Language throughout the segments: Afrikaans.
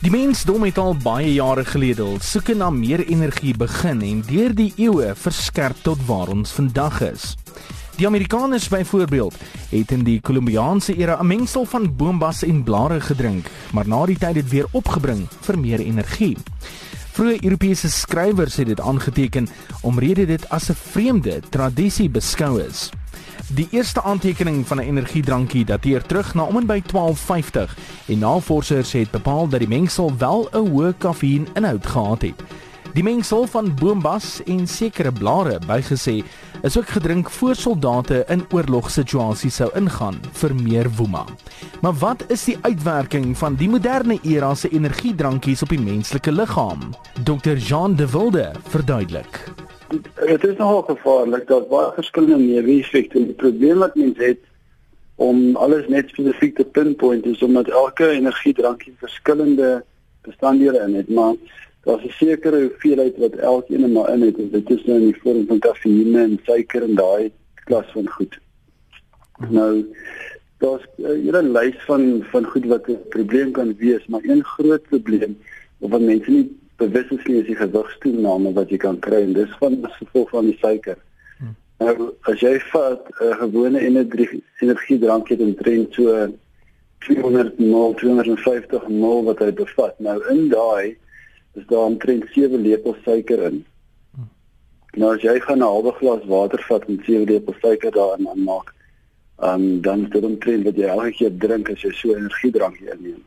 Die mensdom het al baie jare gelede al soeke na meer energie begin en deur die eeue verskerp tot waar ons vandag is. Die Amerikaners byvoorbeeld het in die Kolumbiaanse era 'n mengsel van boombas en blare gedrink, maar na die tyd het weer opgebring vir meer energie. Vroeë Europese skrywers het dit aangeteken omrede dit as 'n vreemde tradisie beskou is. Die eerste aantekening van 'n energiedrankie dateer terug na om en by 1250 en navorsers het bepaal dat die mengsel wel 'n hoë kafeïninhoud gehad het. Die mengsel van boombas en sekere blare bygesê is ook gedrink voor soldate in oorlogsituasies sou ingaan vir meer woema. Maar wat is die uitwerking van die moderne era se energiedrankies op die menslike liggaam? Dr. Jean de Wilde verduidelik dit is nogal gevaarlik dat baie verskillende neeweffekte en die probleem wat mense het om alles net spesifiek te pinpoint is omdat elke energiedrankie verskillende bestanddele in het maar daar's 'n sekere hoeveelheid wat elkeen maar in het en dit is nou in die vorm van kafeïne en suiker en daai klas van goed. Nou daar's 'n hele lys van van goed wat 'n probleem kan wees maar een groot probleem of wat mense nie bewus is nie is die gewigstoename wat jy kan kry en dis van gevolg van die suiker. Nou as jy vat 'n uh, gewone energiedrank het omtrent so 200 ml 250 ml wat hy bevat. Nou in daai is daar omtrent 7 lepels suiker in. Nou as jy gaan 'n halwe glas water vat en 7 lepels suiker daarin aanmaak, um, dan is dit omtrent wat jy elke keer drink as jy so 'n energiedrank inneem.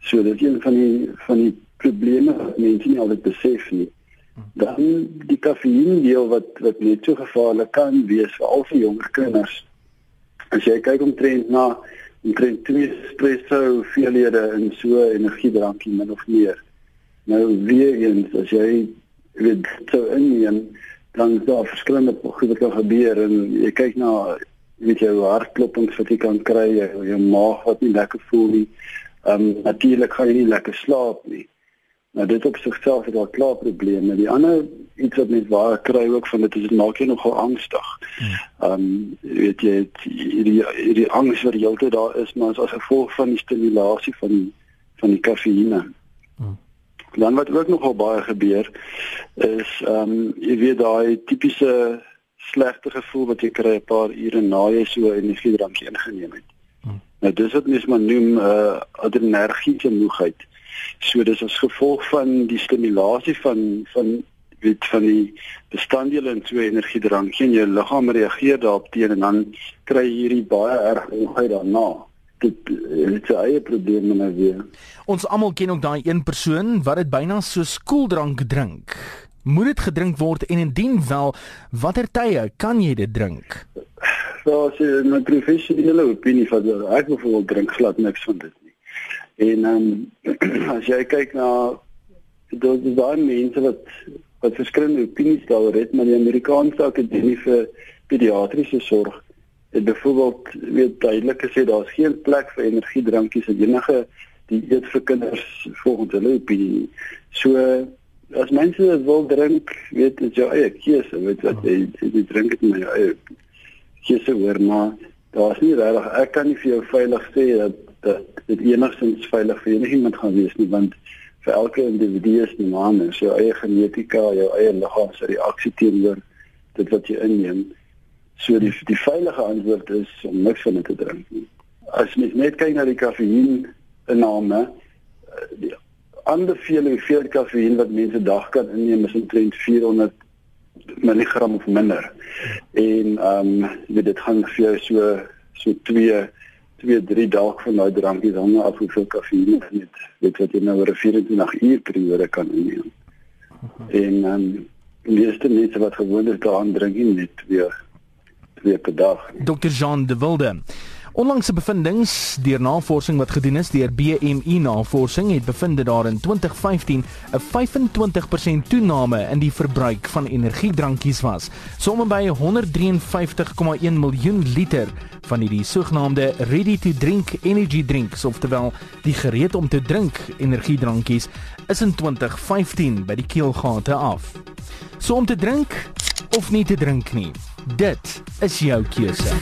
So dit is een van die van die probleme wat mense nie altyd besef nie. Dan die kafeïn deel wat wat net so gevaarlik kan wees vir al die jonger kinders. As jy kyk omtrent na omtrent twee espresso veelhede in so energiedrankie min of meer. Nou weer eens as jy weet so inneem dan is daar verskillende goed wat kan gebeur en jy kyk na weet jy hartklopings wat jy kan kry, jou maag wat nie lekker voel nie. Ehm um, natuurlik gaan jy nie lekker slaap nie. Nou dit op sigself is al klaar probleme. Die ander iets wat mens waar kry ook van dit is dit maak jy nogal angstig. Hmm. Ehm um, weet jy die die angs wat heeltyd daar is maar as gevolg van die stimulasie van van die kafeïne. Hmm. Dan wat ook nogal baie gebeur is ehm um, jy weet daai tipiese slegte gevoel wat jy kry 'n paar ure na jy so 'n energiedrankie ingeneem het. Hmm. Nou dis wat mens maar noem 'n uh, adrenergiese moegheid. So dis as gevolg van die stimulasie van van weet van die bestanddele in so 'n energiedrank en jou liggaam reageer daarop teen en dan kry jy hierdie baie erg ongeheid daarna. Dit is 'n eie probleem nou weer. Ons almal ken ook daai een persoon wat dit byna so skooldrank drink. Moet dit gedrink word en indien wel, watter tye kan jy dit drink? So as jy 'n professionele opinie van ek wil drink glad niks van dit. En um, as jy kyk na dit is daai mense wat wat verskillende opinies daaroor het, maar die Amerikaanse Akademie vir Pediatriese Sorg het byvoorbeeld weet duidelik gesê daar's geen plek vir energiedrankies in enige die eet vir kinders volgens hulle opinie. So as mense dit wil drink, weet dit jou eie keuse, weet wat jy jy drink dit maar jou eie keuse hoor maar daar's nie regtig ek kan nie vir jou veilig sê dat dat dit enigstens veilig vir enigiemand gaan wees nie want vir elke individu is die man en sy eie genetika, jou eie liggaam se reaksie teenoor dit wat jy inneem. So die die veilige antwoord is om niks van dit te drink nie. As mens net kyk na die kafeïn inname, die aanbeveling hoeveel kafeïn wat mense dag kan inneem is omtrent 400 mg of minder. En ehm um, dit gaan vir jou so so 2 2 3 dae van daai drankie dan af hoeveel kafeïne net weet wat jy nou oor 'n 24 uur periode kan inneem. En dan um, die meeste mense wat gewoonlik daaraan drink net weer twee per dag. Dr. Jean de Wilde Onlangse bevindinge deur navorsing wat gedoen is deur BMI Navorsing het bevind dat daar in 2015 'n 25% toename in die verbruik van energiedrankies was, somme by 153,1 miljoen liter van hierdie sogenaamde ready to drink energy drinks, oftewel die gereed om te drink energiedrankies, is in 2015 by die keelgate af. So om te drink of nie te drink nie. Dit is jou keuse.